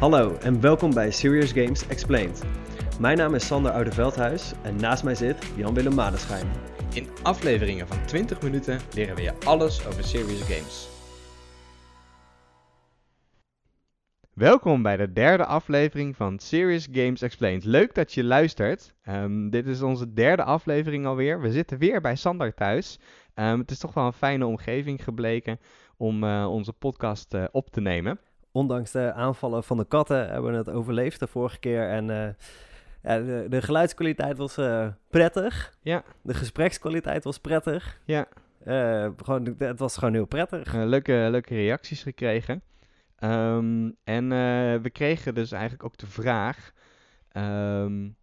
Hallo en welkom bij Serious Games Explained. Mijn naam is Sander Oudeveldhuis en naast mij zit Jan-Willem Madenschijn. In afleveringen van 20 minuten leren we je alles over serious games. Welkom bij de derde aflevering van Serious Games Explained. Leuk dat je luistert. Ehm, dit is onze derde aflevering alweer. We zitten weer bij Sander thuis. Ehm, het is toch wel een fijne omgeving gebleken om eh, onze podcast eh, op te nemen. Ondanks de aanvallen van de katten hebben we het overleefd de vorige keer. En eh, ja, de, de, geluidskwaliteit was prettig. Ja. De gesprekskwaliteit was prettig. Ja. gewoon, het was gewoon heel prettig. leuke, leuke reacties gekregen. Um, en we kregen dus eigenlijk ook de vraag. Um,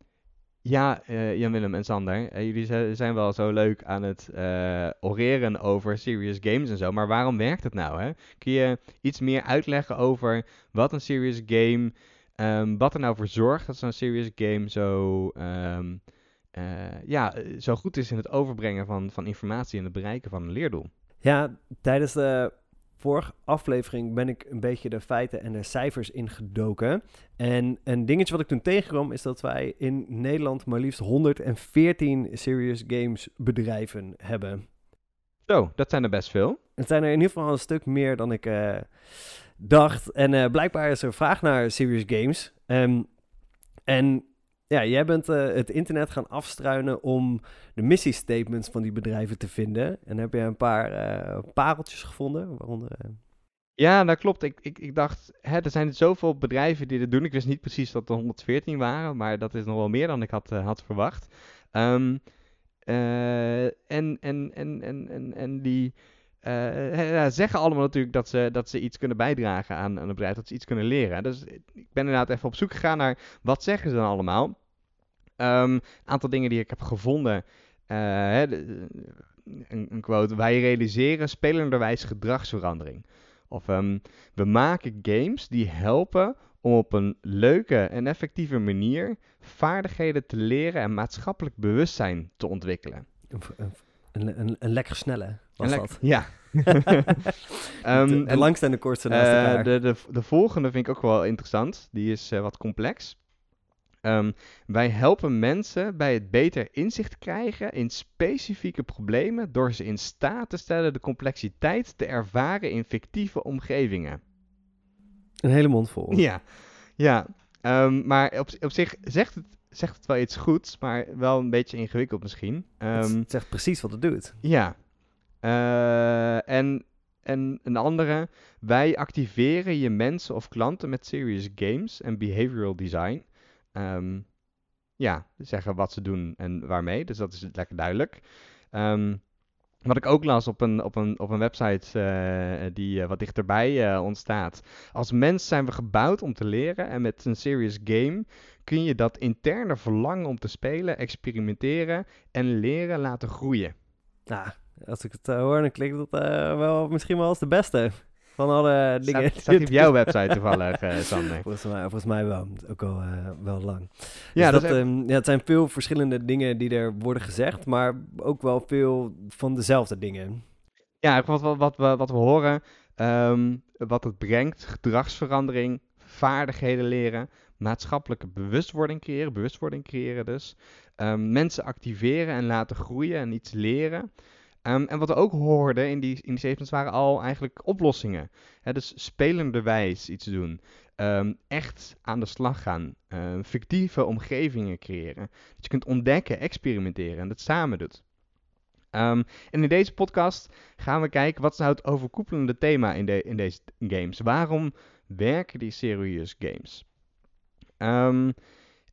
ja, uh, Jan-Willem en Sander, uh, jullie zijn wel zo leuk aan het uh, oreren over serious games en zo, maar waarom werkt het nou? Hè? Kun je iets meer uitleggen over wat een serious game, um, wat er nou voor zorgt dat zo'n serious game zo, um, ja, zo goed is in het overbrengen van, van informatie en het bereiken van een leerdoel? Ja, tijdens de vorige aflevering ben ik een beetje de feiten en de cijfers ingedoken. En een dingetje wat ik toen tegenkwam is dat wij in Nederland maar liefst 114 serious games bedrijven hebben. Zo, dat zijn er best veel. Het zijn er in ieder geval een stuk meer dan ik uh, dacht. En uh, blijkbaar is er vraag naar serious games. Um, en ja, jij bent uh, het internet gaan afstruinen om de missiestatements van die bedrijven te vinden. En heb je een paar uh, pareltjes gevonden, waaronder... Uh... Ja, dat klopt. Ik, ik, ik dacht, hè, er zijn zoveel bedrijven die dit doen. Ik wist niet precies dat er 114 waren, maar dat is nog wel meer dan ik had, had verwacht. Um, en, en, en, en, en, en die... Uh, zeggen allemaal natuurlijk dat ze, dat ze iets kunnen bijdragen aan, aan een bedrijf, dat ze iets kunnen leren. Dus ik ben inderdaad even op zoek gegaan naar wat zeggen ze dan allemaal. Een um, aantal dingen die ik heb gevonden. Uh, een, een, quote. Wij realiseren spelenderwijs gedragsverandering. Of um, we maken games die helpen om op een leuke en effectieve manier vaardigheden te leren en maatschappelijk bewustzijn te ontwikkelen. Een, een lekker snelle was dat. Ja. um, de, de langste en de kortste naast elkaar. De, de, de volgende vind ik ook wel interessant. Die is uh, wat complex. Um, wij helpen mensen bij het beter inzicht krijgen in specifieke problemen door ze in staat te stellen de complexiteit te ervaren in fictieve omgevingen. Een hele mond vol. Ja, ja. Um, maar op, op zich zegt het, zegt het wel iets goeds, maar wel een beetje ingewikkeld misschien. Um, het zegt precies wat het doet. Ja. Uh, en, en een andere, wij activeren je mensen of klanten met serious games en behavioral design. Um, ja, zeggen wat ze doen en waarmee. Dus dat is lekker duidelijk. Um, wat ik ook las op een, op een, op een website uh, die uh, wat dichterbij uh, ontstaat. Als mens zijn we gebouwd om te leren en met een serious game kun je dat interne verlangen om te spelen, experimenteren en leren laten groeien. Nou, als ik het hoor, dan klinkt dat wel misschien wel als de beste van alle dingen. Staat, staat op jouw website toevallig, uh, Sander? Volgens mij, volgens mij wel. Ook al uh, wel lang. Ja, dus dat, dat um, ja, het zijn veel verschillende dingen die er worden gezegd, maar ook wel veel van dezelfde dingen. Ja, wat, wat, wat, we, wat we horen, um, wat het brengt, gedragsverandering, vaardigheden leren, maatschappelijke bewustwording creëren, bewustwording creëren dus. Um, mensen activeren en laten groeien en iets leren. Um, en wat we ook hoorden in die, in die statements waren al eigenlijk oplossingen. Dus spelenderwijs iets doen. Um, echt aan de slag gaan. Fictieve omgevingen creëren. Dat je kunt ontdekken, experimenteren en dat samen doet. en in deze podcast gaan we kijken wat nou het overkoepelende thema in, de, in deze games. Waarom werken die serious games?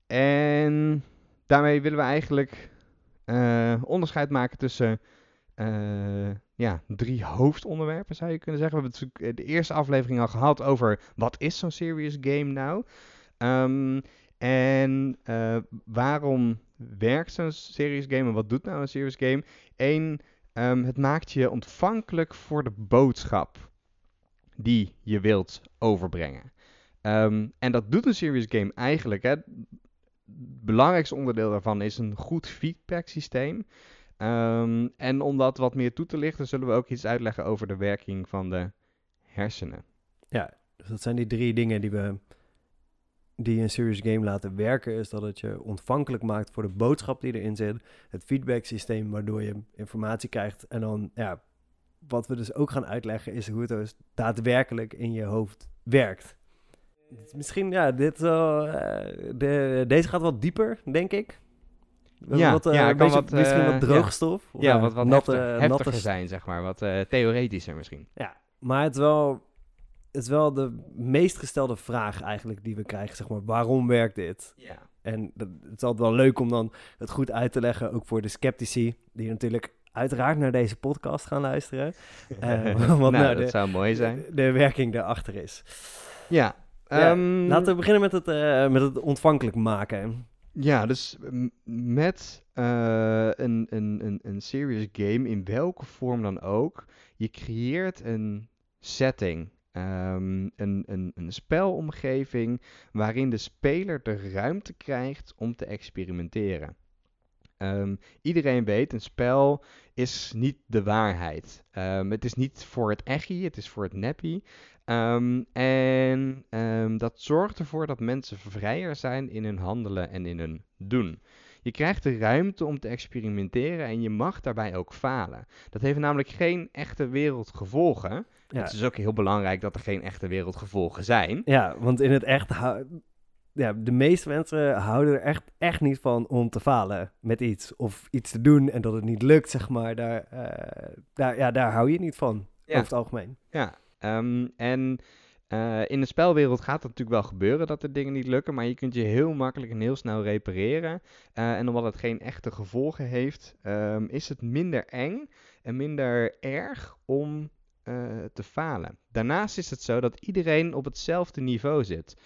En daarmee willen we eigenlijk uh, onderscheid maken tussen uh, ja, drie hoofdonderwerpen zou je kunnen zeggen. We hebben natuurlijk de eerste aflevering al gehad over wat is zo'n serious game nou? Um, en waarom werkt zo'n serious game en wat doet nou een serious game? Eén, um, het maakt je ontvankelijk voor de boodschap die je wilt overbrengen. Um, en dat doet een serious game eigenlijk. Hè. Het belangrijkste onderdeel daarvan is een goed feedback systeem. Um, en om dat wat meer toe te lichten, zullen we ook iets uitleggen over de werking van de hersenen. Ja, dus dat zijn die drie dingen die we die een serious game laten werken, is dat het je ontvankelijk maakt voor de boodschap die erin zit. Het feedback systeem waardoor je informatie krijgt. En dan, ja, wat we dus ook gaan uitleggen, is hoe het dus daadwerkelijk in je hoofd werkt. Misschien, ja, dit, uh, de, deze gaat wat dieper, denk ik. Ja, wat, uh, ja, beetje, wat, misschien eh, wat droogstof. Ja, wat, wat natte, heftig- natte heftiger zijn, zeg maar. Wat eh, theoretischer misschien. Ja, maar het is wel, het is wel de meest gestelde vraag eigenlijk die we krijgen, zeg maar. Waarom werkt dit? Ja. En dat, het is altijd wel leuk om dan het goed uit te leggen, ook voor de sceptici, die natuurlijk uiteraard naar deze podcast gaan luisteren. Eh, want nou, nou, dat de- zou mooi zijn. De, de werking daarachter is. Ja. Ja, ehm, Laten we beginnen met het, eh, met het ontvankelijk maken. Ja, dus met eh, een, een, een, een serious game, in welke vorm dan ook, je creëert een setting, ehm, een, een, een spelomgeving waarin de speler de ruimte krijgt om te experimenteren. Ehm, iedereen weet, een spel is niet de waarheid. Ehm, het is niet voor het echie, het is voor het neppie. Ehm, en ehm, dat zorgt ervoor dat mensen vrijer zijn in hun handelen en in hun doen. Je krijgt de ruimte om te experimenteren en je mag daarbij ook falen. Dat heeft namelijk geen echte wereldgevolgen. Ja, Het is ook heel belangrijk dat er geen echte wereldgevolgen zijn. ja want in het echt, ja, de meeste mensen houden er echt, echt niet van om te falen met iets. Of iets te doen en dat het niet lukt, zeg maar. Daar, eh, daar, ja, daar hou je niet van, Ja. over het algemeen. Ja, ehm, en eh, in de spelwereld gaat het natuurlijk wel gebeuren dat er dingen niet lukken, maar je kunt je heel makkelijk en heel snel repareren. Eh, en omdat het geen echte gevolgen heeft, ehm, is het minder eng en minder erg om eh, te falen. Daarnaast is het zo dat iedereen op hetzelfde niveau zit.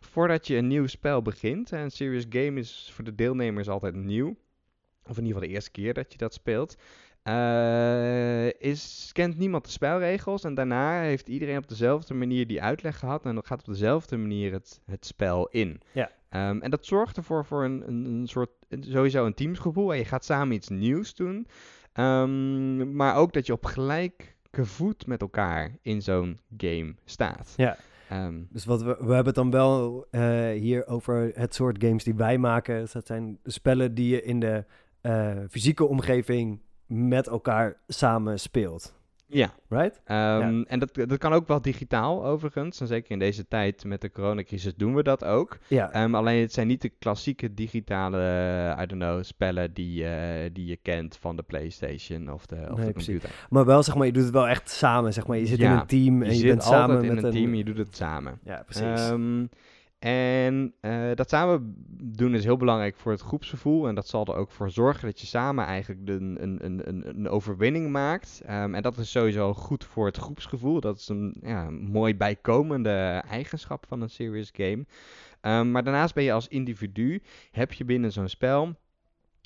Voordat je een nieuw spel begint, en een serious game is voor de deelnemers altijd nieuw, of in ieder geval de eerste keer dat je dat speelt, eh, is, kent niemand de spelregels en daarna heeft iedereen op dezelfde manier die uitleg gehad en dan gaat op dezelfde manier het, het spel in. Ja. Ehm, en dat zorgt ervoor voor een, een, een soort, sowieso een teamsgevoel en je gaat samen iets nieuws doen. Ehm, maar ook dat je op gelijke voet met elkaar in zo'n game staat. Ja. Ehm, Dus wat we, we hebben het dan wel eh, hier over het soort games die wij maken. Dus dat zijn spellen die je in de eh, fysieke omgeving met elkaar samen speelt. ja, Right? Ehm, En dat, dat kan ook wel digitaal overigens. En zeker in deze tijd met de coronacrisis doen we dat ook. Ja, Ehm, alleen het zijn niet de klassieke digitale, eh, I don't know, spellen die, eh, die je kent van de PlayStation of de, of Nee, de precies. computer. maar wel zeg maar, je doet het wel echt samen. Zeg maar. Je zit in een team en je, bent samen in met een team, je doet het samen. Ja, precies. Ehm, en eh, dat samen doen is heel belangrijk voor het groepsgevoel. En dat zal er ook voor zorgen dat je samen eigenlijk een, een, een, een, overwinning maakt. Ehm, en dat is sowieso goed voor het groepsgevoel. Dat is een ja, mooi bijkomende eigenschap van een serious game. Ehm, maar daarnaast ben je als individu, heb je binnen zo'n spel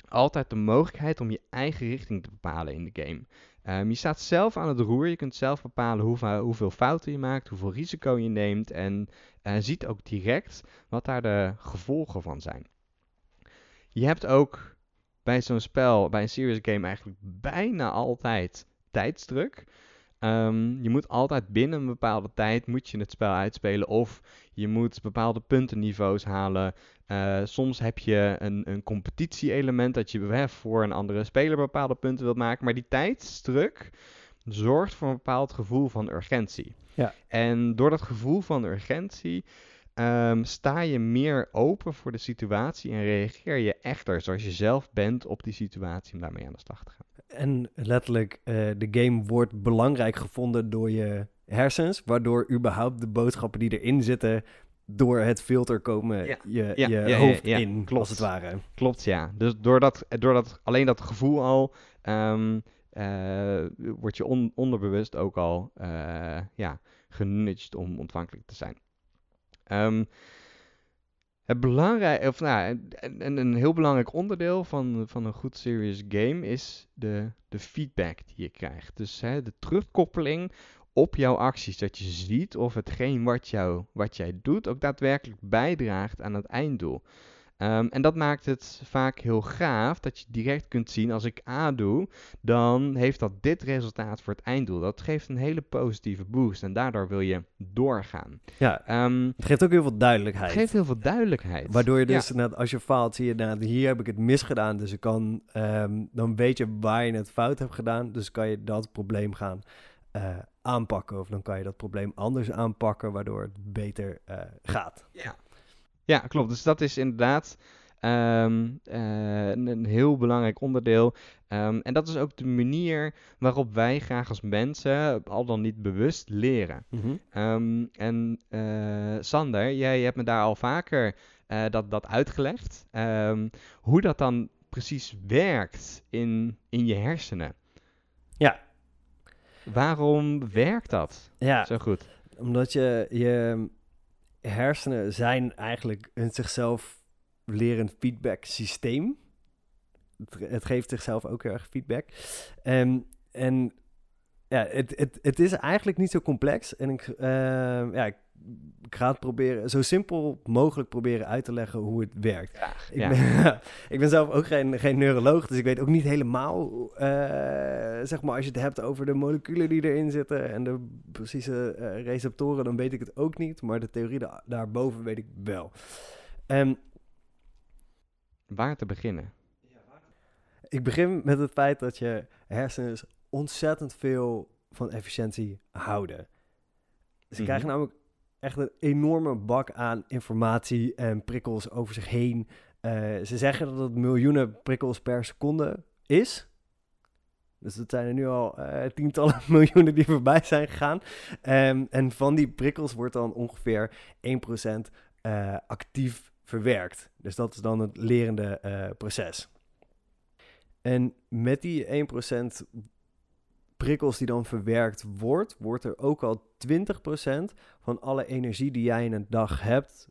altijd de mogelijkheid om je eigen richting te bepalen in de game. Ehm, je staat zelf aan het roer. Je kunt zelf bepalen hoeveel, fouten je maakt, hoeveel risico je neemt. En eh, ziet ook direct wat daar de gevolgen van zijn. Je hebt ook bij zo'n spel, bij een serious game, eigenlijk bijna altijd tijdsdruk. Ehm, je moet altijd binnen een bepaalde tijd moet je het spel uitspelen of je moet bepaalde puntenniveaus halen. Eh, soms heb je een, een competitie-element dat je hè, voor een andere speler bepaalde punten wilt maken. Maar die tijdsdruk zorgt voor een bepaald gevoel van urgentie. Ja. En door dat gevoel van urgentie ehm, sta je meer open voor de situatie en reageer je echter zoals je zelf bent op die situatie om daarmee aan de slag te gaan. En letterlijk, eh, de game wordt belangrijk gevonden door je hersens, waardoor überhaupt de boodschappen die erin zitten door het filter komen Ja. je, Ja, je ja, ja, hoofd in, klopt. als het ware. Klopt, ja. Dus door dat, door dat, alleen dat gevoel al, eh, word je on- onderbewust ook al eh, ja, genudged om ontvankelijk te zijn. Ehm, het belangrijk, of nou, een, een- een heel belangrijk onderdeel van, van een goed serious game is de, de feedback die je krijgt. Dus hè, de terugkoppeling op jouw acties. Dat je ziet of hetgeen wat, jou, wat jij doet ook daadwerkelijk bijdraagt aan het einddoel. Ehm, en dat maakt het vaak heel gaaf dat je direct kunt zien als ik A doe, dan heeft dat dit resultaat voor het einddoel. Dat geeft een hele positieve boost en daardoor wil je doorgaan. Ja, Ehm, het geeft ook heel veel het duidelijkheid. geeft heel veel duidelijkheid. Waardoor je Ja. dus, nou, als je faalt, zie je, nou, hier heb ik het misgedaan. Dus ik kan, ehm, dan weet je waar je het fout hebt gedaan. Dus kan je dat probleem gaan eh, aanpakken. Of dan kan je dat probleem anders aanpakken, waardoor het beter eh, gaat. Ja. ja, klopt. Dus dat is inderdaad ehm, eh, een, een heel belangrijk onderdeel. Ehm, en dat is ook de manier waarop wij graag als mensen, al dan niet bewust, leren. Ehm, en Sander, jij hebt me daar al vaker dat, dat uitgelegd. Hoe dat dan precies werkt in, in je hersenen. Ja. Waarom werkt dat Ja, zo goed? omdat je, je hersenen zijn eigenlijk een zichzelf lerend feedback systeem. Het, het geeft zichzelf ook heel erg feedback. Ehm, en ja, het, het, het is eigenlijk niet zo complex. En ik, ehm, ja, ik, ik ga het proberen zo simpel mogelijk proberen uit te leggen hoe het werkt. Ik, Ja. ben, ik ben zelf ook geen, geen neuroloog, dus ik weet ook niet helemaal, eh, zeg maar, als je het hebt over de moleculen die erin zitten en de precieze eh, receptoren, dan weet ik het ook niet, maar de theorie da- daarboven weet ik wel. Ehm, Waar te beginnen? ik begin met het feit dat je hersenen ontzettend veel van efficiëntie houden. Ze Mhm. krijgen namelijk echt een enorme bak aan informatie en prikkels over zich heen. Eh, ze zeggen dat het miljoenen prikkels per seconde is. Dus dat zijn er nu al eh, tientallen miljoenen die voorbij zijn gegaan. Ehm, en van die prikkels wordt dan ongeveer 1% eh, actief verwerkt. Dus dat is dan het lerende proces. En met die 1% prikkels die dan verwerkt wordt, wordt er ook al 20% van alle energie die jij in een dag hebt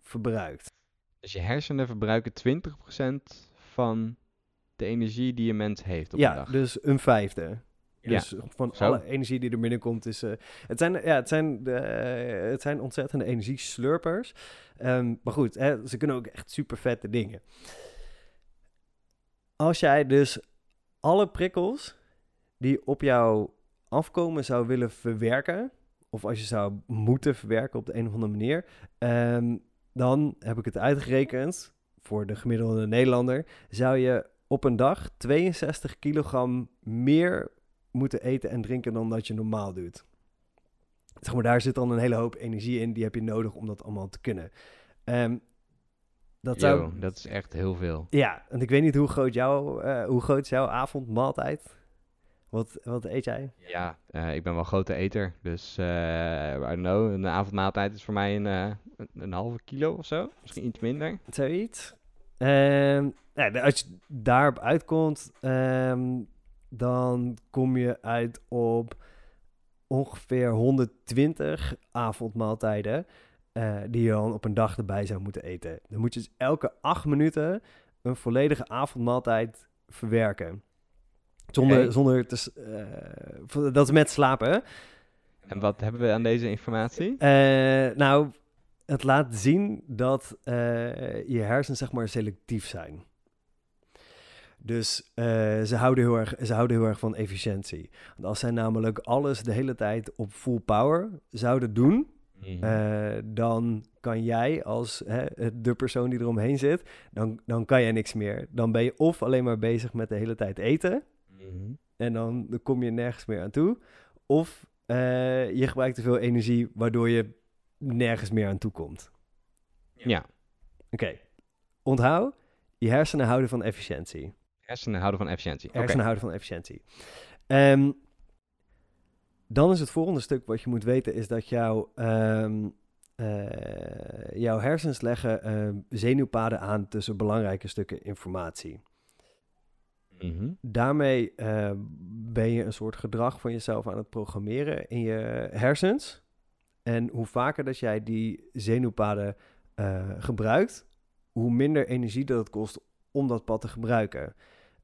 verbruikt. Dus je hersenen verbruiken 20% van de energie die een mens heeft op een ja, dag. dus een vijfde. Ja, Dus van zo. alle energie die er binnenkomt is... eh, het, zijn, ja, het, zijn eh, het zijn ontzettende energieslurpers. Ehm, maar goed, hè, ze kunnen ook echt super vette dingen. Als jij dus alle prikkels die op jou afkomen zou willen verwerken... of als je zou moeten verwerken op de een of andere manier... ehm, dan heb ik het uitgerekend voor de gemiddelde Nederlander... zou je op een dag 62 kilogram meer moeten eten en drinken dan dat je normaal doet. Zeg maar, daar zit dan een hele hoop energie in. Die heb je nodig om dat allemaal te kunnen. Ehm, dat zou... Yo, dat is echt heel veel. Ja, want ik weet niet hoe groot, jouw eh, hoe groot is jouw avondmaaltijd? Wat, wat eet jij? Ja, eh, ik ben wel grote eter. Dus, eh I don't know, een avondmaaltijd is voor mij een, eh, een, een halve kilo of zo. Misschien iets minder. Zoiets. Ehm, de- als je daarop uitkomt, ehm, dan kom je uit op ongeveer 120 avondmaaltijden die je dan op een dag erbij zou moeten eten. Dan moet je dus elke acht minuten een volledige avondmaaltijd verwerken. Zonder, zonder te... eh, dat is met slapen? En wat hebben we aan deze informatie? Eh, nou, het laat zien dat eh, je hersenen zeg maar selectief zijn. Dus eh, ze, houden heel erg, ze houden heel erg van efficiëntie. Want als zij namelijk alles de hele tijd op full power zouden doen, Mhm. eh, dan kan jij als hè, de persoon die eromheen zit, dan, dan kan je niks meer. Dan ben je of alleen maar bezig met de hele tijd eten, Mhm. en dan, dan kom je nergens meer aan toe. Of eh, je gebruikt te veel energie, waardoor je nergens meer aan toe komt. Ja, Oké, onthoud, je hersenen houden van efficiëntie. hersenen houden van efficiëntie. Hersenen houden van efficiëntie. Ehm, dan is het volgende stuk wat je moet weten, is dat jouw, ehm, eh, jouw hersens leggen ehm, zenuwpaden aan tussen belangrijke stukken informatie. Mhm. daarmee eh, ben je een soort gedrag van jezelf aan het programmeren in je hersens. En hoe vaker dat jij die zenuwpaden eh, gebruikt, hoe minder energie dat het kost om dat pad te gebruiken.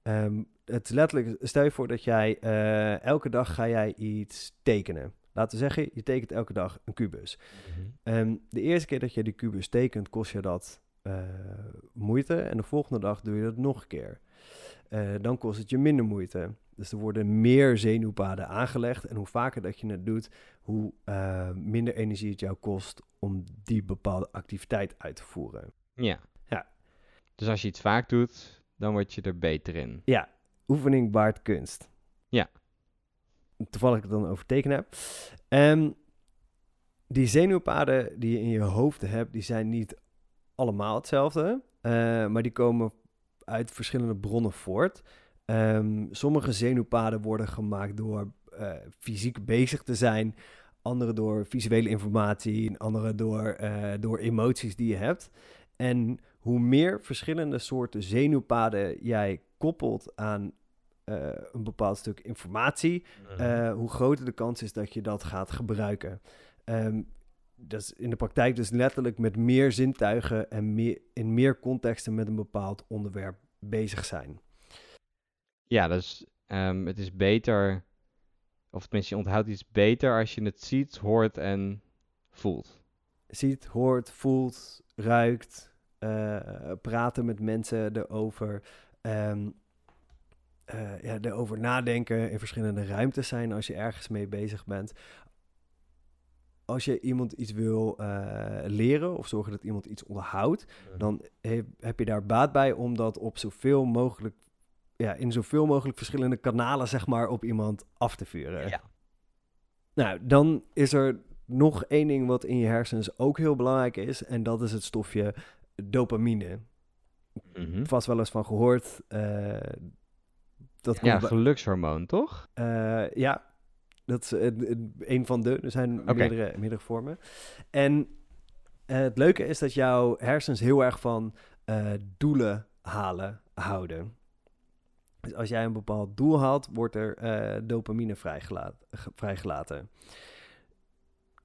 Ehm, het letterlijk, stel je voor dat jij eh, elke dag ga jij iets tekenen. Laten we zeggen, je tekent elke dag een kubus. Mhm. Ehm, de eerste keer dat je die kubus tekent, kost je dat moeite en de volgende dag doe je dat nog een keer. Eh, dan kost het je minder moeite. Dus er worden meer zenuwpaden aangelegd. En hoe vaker dat je het doet, hoe eh, minder energie het jou kost om die bepaalde activiteit uit te voeren. Ja. Ja. Dus als je iets vaak doet, dan word je er beter in. Ja, oefening baart kunst. Ja. Toevallig ik het dan over tekenen heb. Ehm, die zenuwpaden die je in je hoofd hebt, die zijn niet allemaal hetzelfde. eh, maar die komen uit verschillende bronnen voort. Ehm, sommige zenuwpaden worden gemaakt door eh, fysiek bezig te zijn. Andere door visuele informatie. En andere door, eh, door emoties die je hebt. En hoe meer verschillende soorten zenuwpaden jij koppelt aan eh, een bepaald stuk informatie, eh, hoe groter de kans is dat je dat gaat gebruiken. Ehm, dat is in de praktijk dus letterlijk met meer zintuigen en meer, in meer contexten met een bepaald onderwerp bezig zijn. Ja, dus het is beter, of tenminste je onthoudt iets beter als je het ziet, hoort en voelt. Ziet, hoort, voelt, ruikt, eh, praten met mensen erover. ehm, eh, ja, erover nadenken in verschillende ruimtes zijn als je ergens mee bezig bent. Als je iemand iets wil eh, leren of zorgen dat iemand iets onderhoudt, dan heb, heb je daar baat bij om dat op zoveel mogelijk, ja, in zoveel mogelijk verschillende kanalen, zeg maar, op iemand af te vuren. Ja. Nou, dan is er nog één ding wat in je hersens ook heel belangrijk is, en dat is het stofje dopamine. Mhm. Vast wel eens van gehoord. eh, dat Ja, gelukshormoon, toch? eh, ja, dat is een, een- van de. Er zijn meerdere, meerdere vormen. En eh, het leuke is dat jouw hersens heel erg van eh, doelen halen houden. Dus als jij een bepaald doel haalt, wordt er eh, dopamine vrijgelaten, ge- vrijgelaten.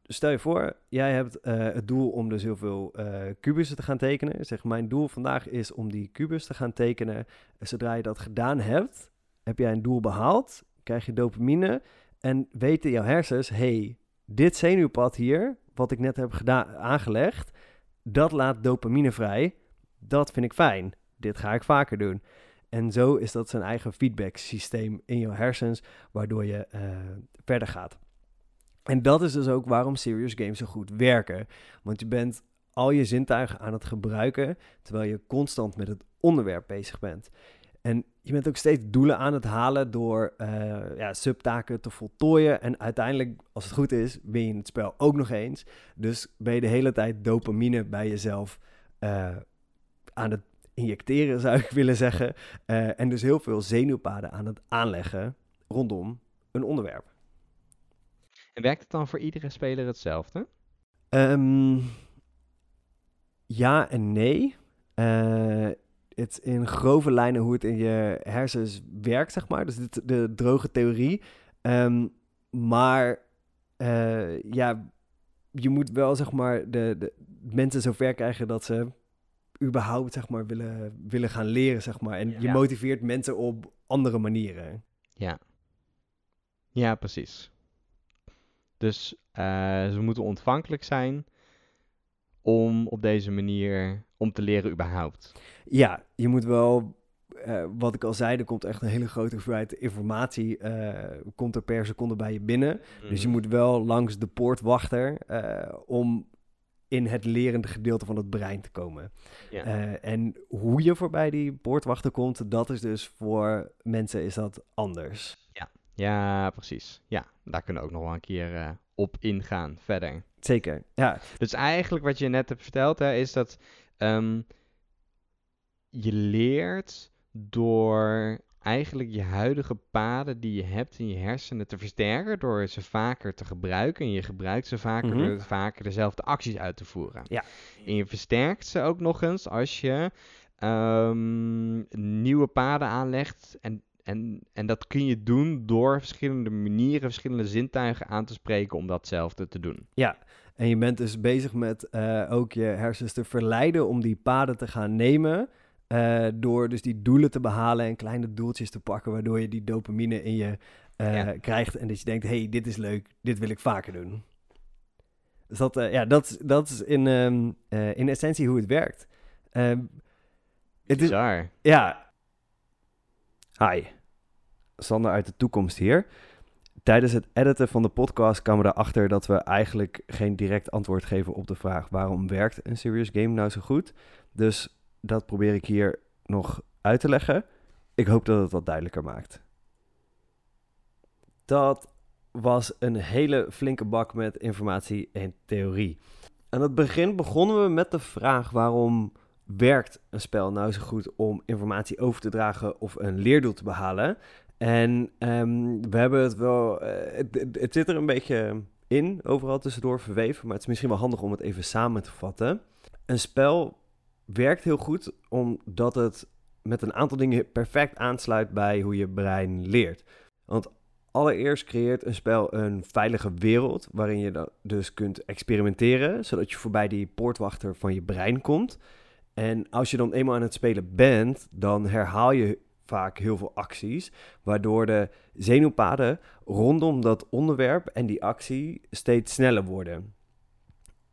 Dus stel je voor, jij hebt het doel om dus heel veel kubussen te gaan tekenen. Zeg, mijn doel vandaag is om die kubus te gaan tekenen. Zodra je dat gedaan hebt, heb jij een doel behaald, krijg je dopamine en weten jouw hersens, hey, dit zenuwpad hier, wat ik net heb aangelegd, dat laat dopamine vrij. Dat vind ik fijn. Dit ga ik vaker doen. En zo is dat zijn eigen feedback systeem in jouw hersens, waardoor je eh, verder gaat. En dat is dus ook waarom serious games zo goed werken. Want je bent al je zintuigen aan het gebruiken, terwijl je constant met het onderwerp bezig bent. En je bent ook steeds doelen aan het halen door eh, ja, subtaken te voltooien. En uiteindelijk, als het goed is, win je het spel ook nog eens. Dus ben je de hele tijd dopamine bij jezelf eh, aan het injecteren, zou ik willen zeggen. Eh, en dus heel veel zenuwpaden aan het aanleggen rondom een onderwerp. En werkt het dan voor iedere speler hetzelfde? Ehm, ja en nee. Eh, het in grove lijnen hoe het in je hersens werkt, zeg maar. Dus dit, de droge theorie. Ehm, maar eh, ja, je moet wel, zeg maar, de, de mensen zover krijgen dat ze überhaupt, zeg maar, willen, willen gaan leren, zeg maar. En je motiveert mensen op andere manieren. Ja. Ja, precies. Dus eh, ze moeten ontvankelijk zijn om op deze manier, om te leren überhaupt. Ja, je moet wel, eh, wat ik al zei, er komt echt een hele grote hoeveelheid informatie, eh, komt er per seconde bij je binnen. Dus je Mhm. moet wel langs de poortwachter eh, om in het lerende gedeelte van het brein te komen. Ja. En hoe je voorbij die poortwachter komt, dat is dus voor mensen is dat anders. Ja, precies. Ja, daar kunnen we ook nog wel een keer op ingaan verder. Zeker, ja. Dus eigenlijk wat je net hebt verteld, hè, is dat ehm, je leert door eigenlijk je huidige paden die je hebt in je hersenen te versterken, door ze vaker te gebruiken. En je gebruikt ze vaker Mhm. door vaker dezelfde acties uit te voeren. Ja. En je versterkt ze ook nog eens als je ehm, nieuwe paden aanlegt. En, en, en dat kun je doen door verschillende manieren, verschillende zintuigen aan te spreken om datzelfde te doen. En je bent dus bezig met eh, ook je hersens te verleiden om die paden te gaan nemen. eh, door dus die doelen te behalen en kleine doeltjes te pakken, waardoor je die dopamine in je eh, Ja. krijgt. En dat je denkt, hey, dit is leuk, dit wil ik vaker doen. Dus dat, ja, dat, is- dat is in, ehm, eh, in essentie hoe het werkt. Ehm, het is, ja. Hi. Sander uit de toekomst hier. Tijdens het editen van de podcast kwamen we erachter dat we eigenlijk geen direct antwoord geven op de vraag waarom werkt een serious game nou zo goed. Dus dat probeer ik hier nog uit te leggen. Ik hoop dat het wat duidelijker maakt. Dat was een hele flinke bak met informatie en theorie. Aan het begin begonnen we met de vraag waarom werkt een spel nou zo goed om informatie over te dragen of een leerdoel te behalen. En ehm, we hebben het wel, eh, het, het- zit er een beetje in, overal tussendoor verweven, maar het is misschien wel handig om het even samen te vatten. Een spel werkt heel goed omdat het met een aantal dingen perfect aansluit bij hoe je brein leert. Want allereerst creëert een spel een veilige wereld waarin je dus kunt experimenteren, zodat je voorbij die poortwachter van je brein komt. En als je dan eenmaal aan het spelen bent, dan herhaal je vaak heel veel acties, waardoor de zenuwpaden rondom dat onderwerp en die actie steeds sneller worden.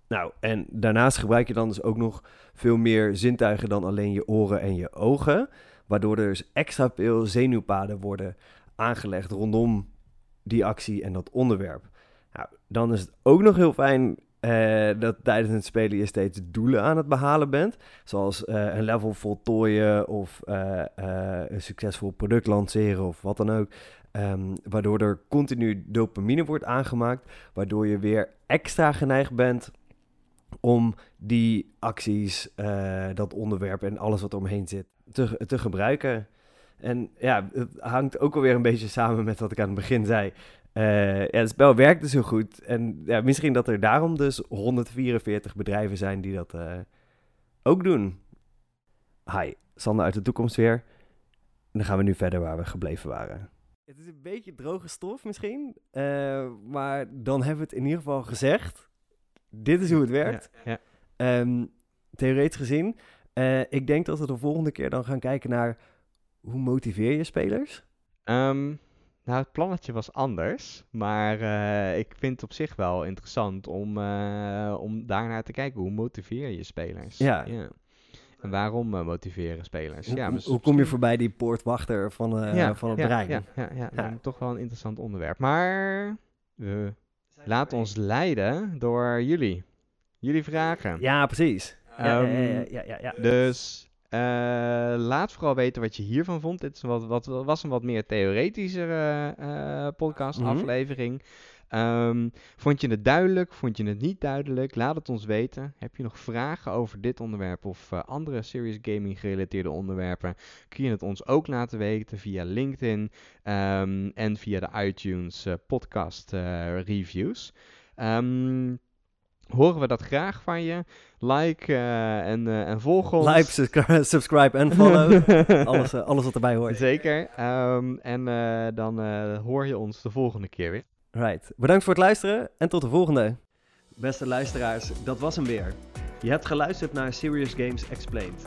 Nou, en daarnaast gebruik je dan dus ook nog veel meer zintuigen dan alleen je oren en je ogen, waardoor er dus extra veel zenuwpaden worden aangelegd rondom die actie en dat onderwerp. Nou, dan is het ook nog heel fijn eh, dat tijdens het spelen je steeds doelen aan het behalen bent. Zoals eh, een level voltooien of eh, een succesvol product lanceren of wat dan ook. Ehm, waardoor er continu dopamine wordt aangemaakt. Waardoor je weer extra geneigd bent om die acties, dat onderwerp en alles wat omheen zit te, te gebruiken. En ja, het hangt ook alweer een beetje samen met wat ik aan het begin zei. Eh, ja, het spel werkte zo goed. En ja, misschien dat er daarom dus 144 bedrijven zijn die dat eh, ook doen. Hi, Sander uit de toekomst weer. En dan gaan we nu verder waar we gebleven waren. Het is een beetje droge stof misschien. eh, maar dan hebben we het in ieder geval gezegd. Dit is hoe het werkt. Ja, ja. Ehm, theoretisch gezien. ik denk dat we de volgende keer dan gaan kijken naar... Hoe motiveer je spelers? Ehm, nou, het plannetje was anders, maar eh, ik vind het op zich wel interessant om, eh, om daarnaar te kijken. Hoe motiveer je spelers? Ja. En waarom eh, motiveren spelers? Hoe, ja, hoe- dus hoe kom je voorbij die poortwachter van, eh, van het ja, brein? Ja, ja, ja, Ja. ja. toch wel een interessant onderwerp. Maar we laten ons leiden door jullie. Jullie vragen. Ja, precies. Ja, ja, ja, Ehm, ja, ja, ja. Dus laat vooral weten wat je hiervan vond. Dit is wat, wat, was een wat meer theoretischere eh, podcast, Mhm. aflevering. Ehm, vond je het duidelijk? Vond je het niet duidelijk? Laat het ons weten. Heb je nog vragen over dit onderwerp of eh, andere serious gaming gerelateerde onderwerpen? Kun je het ons ook laten weten via LinkedIn ehm, en via de iTunes eh, podcast eh, reviews. Ehm, horen we dat graag van je. Like eh, en, eh, en volg ons. Like, subscri- subscribe en follow. alles, eh, alles wat erbij hoort. Zeker. Ehm, en eh, dan eh, hoor je ons de volgende keer weer. Right. Bedankt voor het luisteren en tot de volgende. Beste luisteraars, dat was hem weer. Je hebt geluisterd naar Serious Games Explained.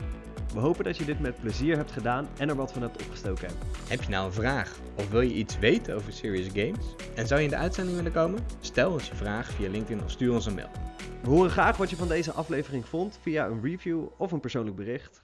We hopen dat je dit met plezier hebt gedaan en er wat van hebt opgestoken. Heb je nou een vraag of wil je iets weten over Serious Games? En zou je in de uitzending willen komen? Stel ons je vraag via LinkedIn of stuur ons een mail. We horen graag wat je van deze aflevering vond via een review of een persoonlijk bericht.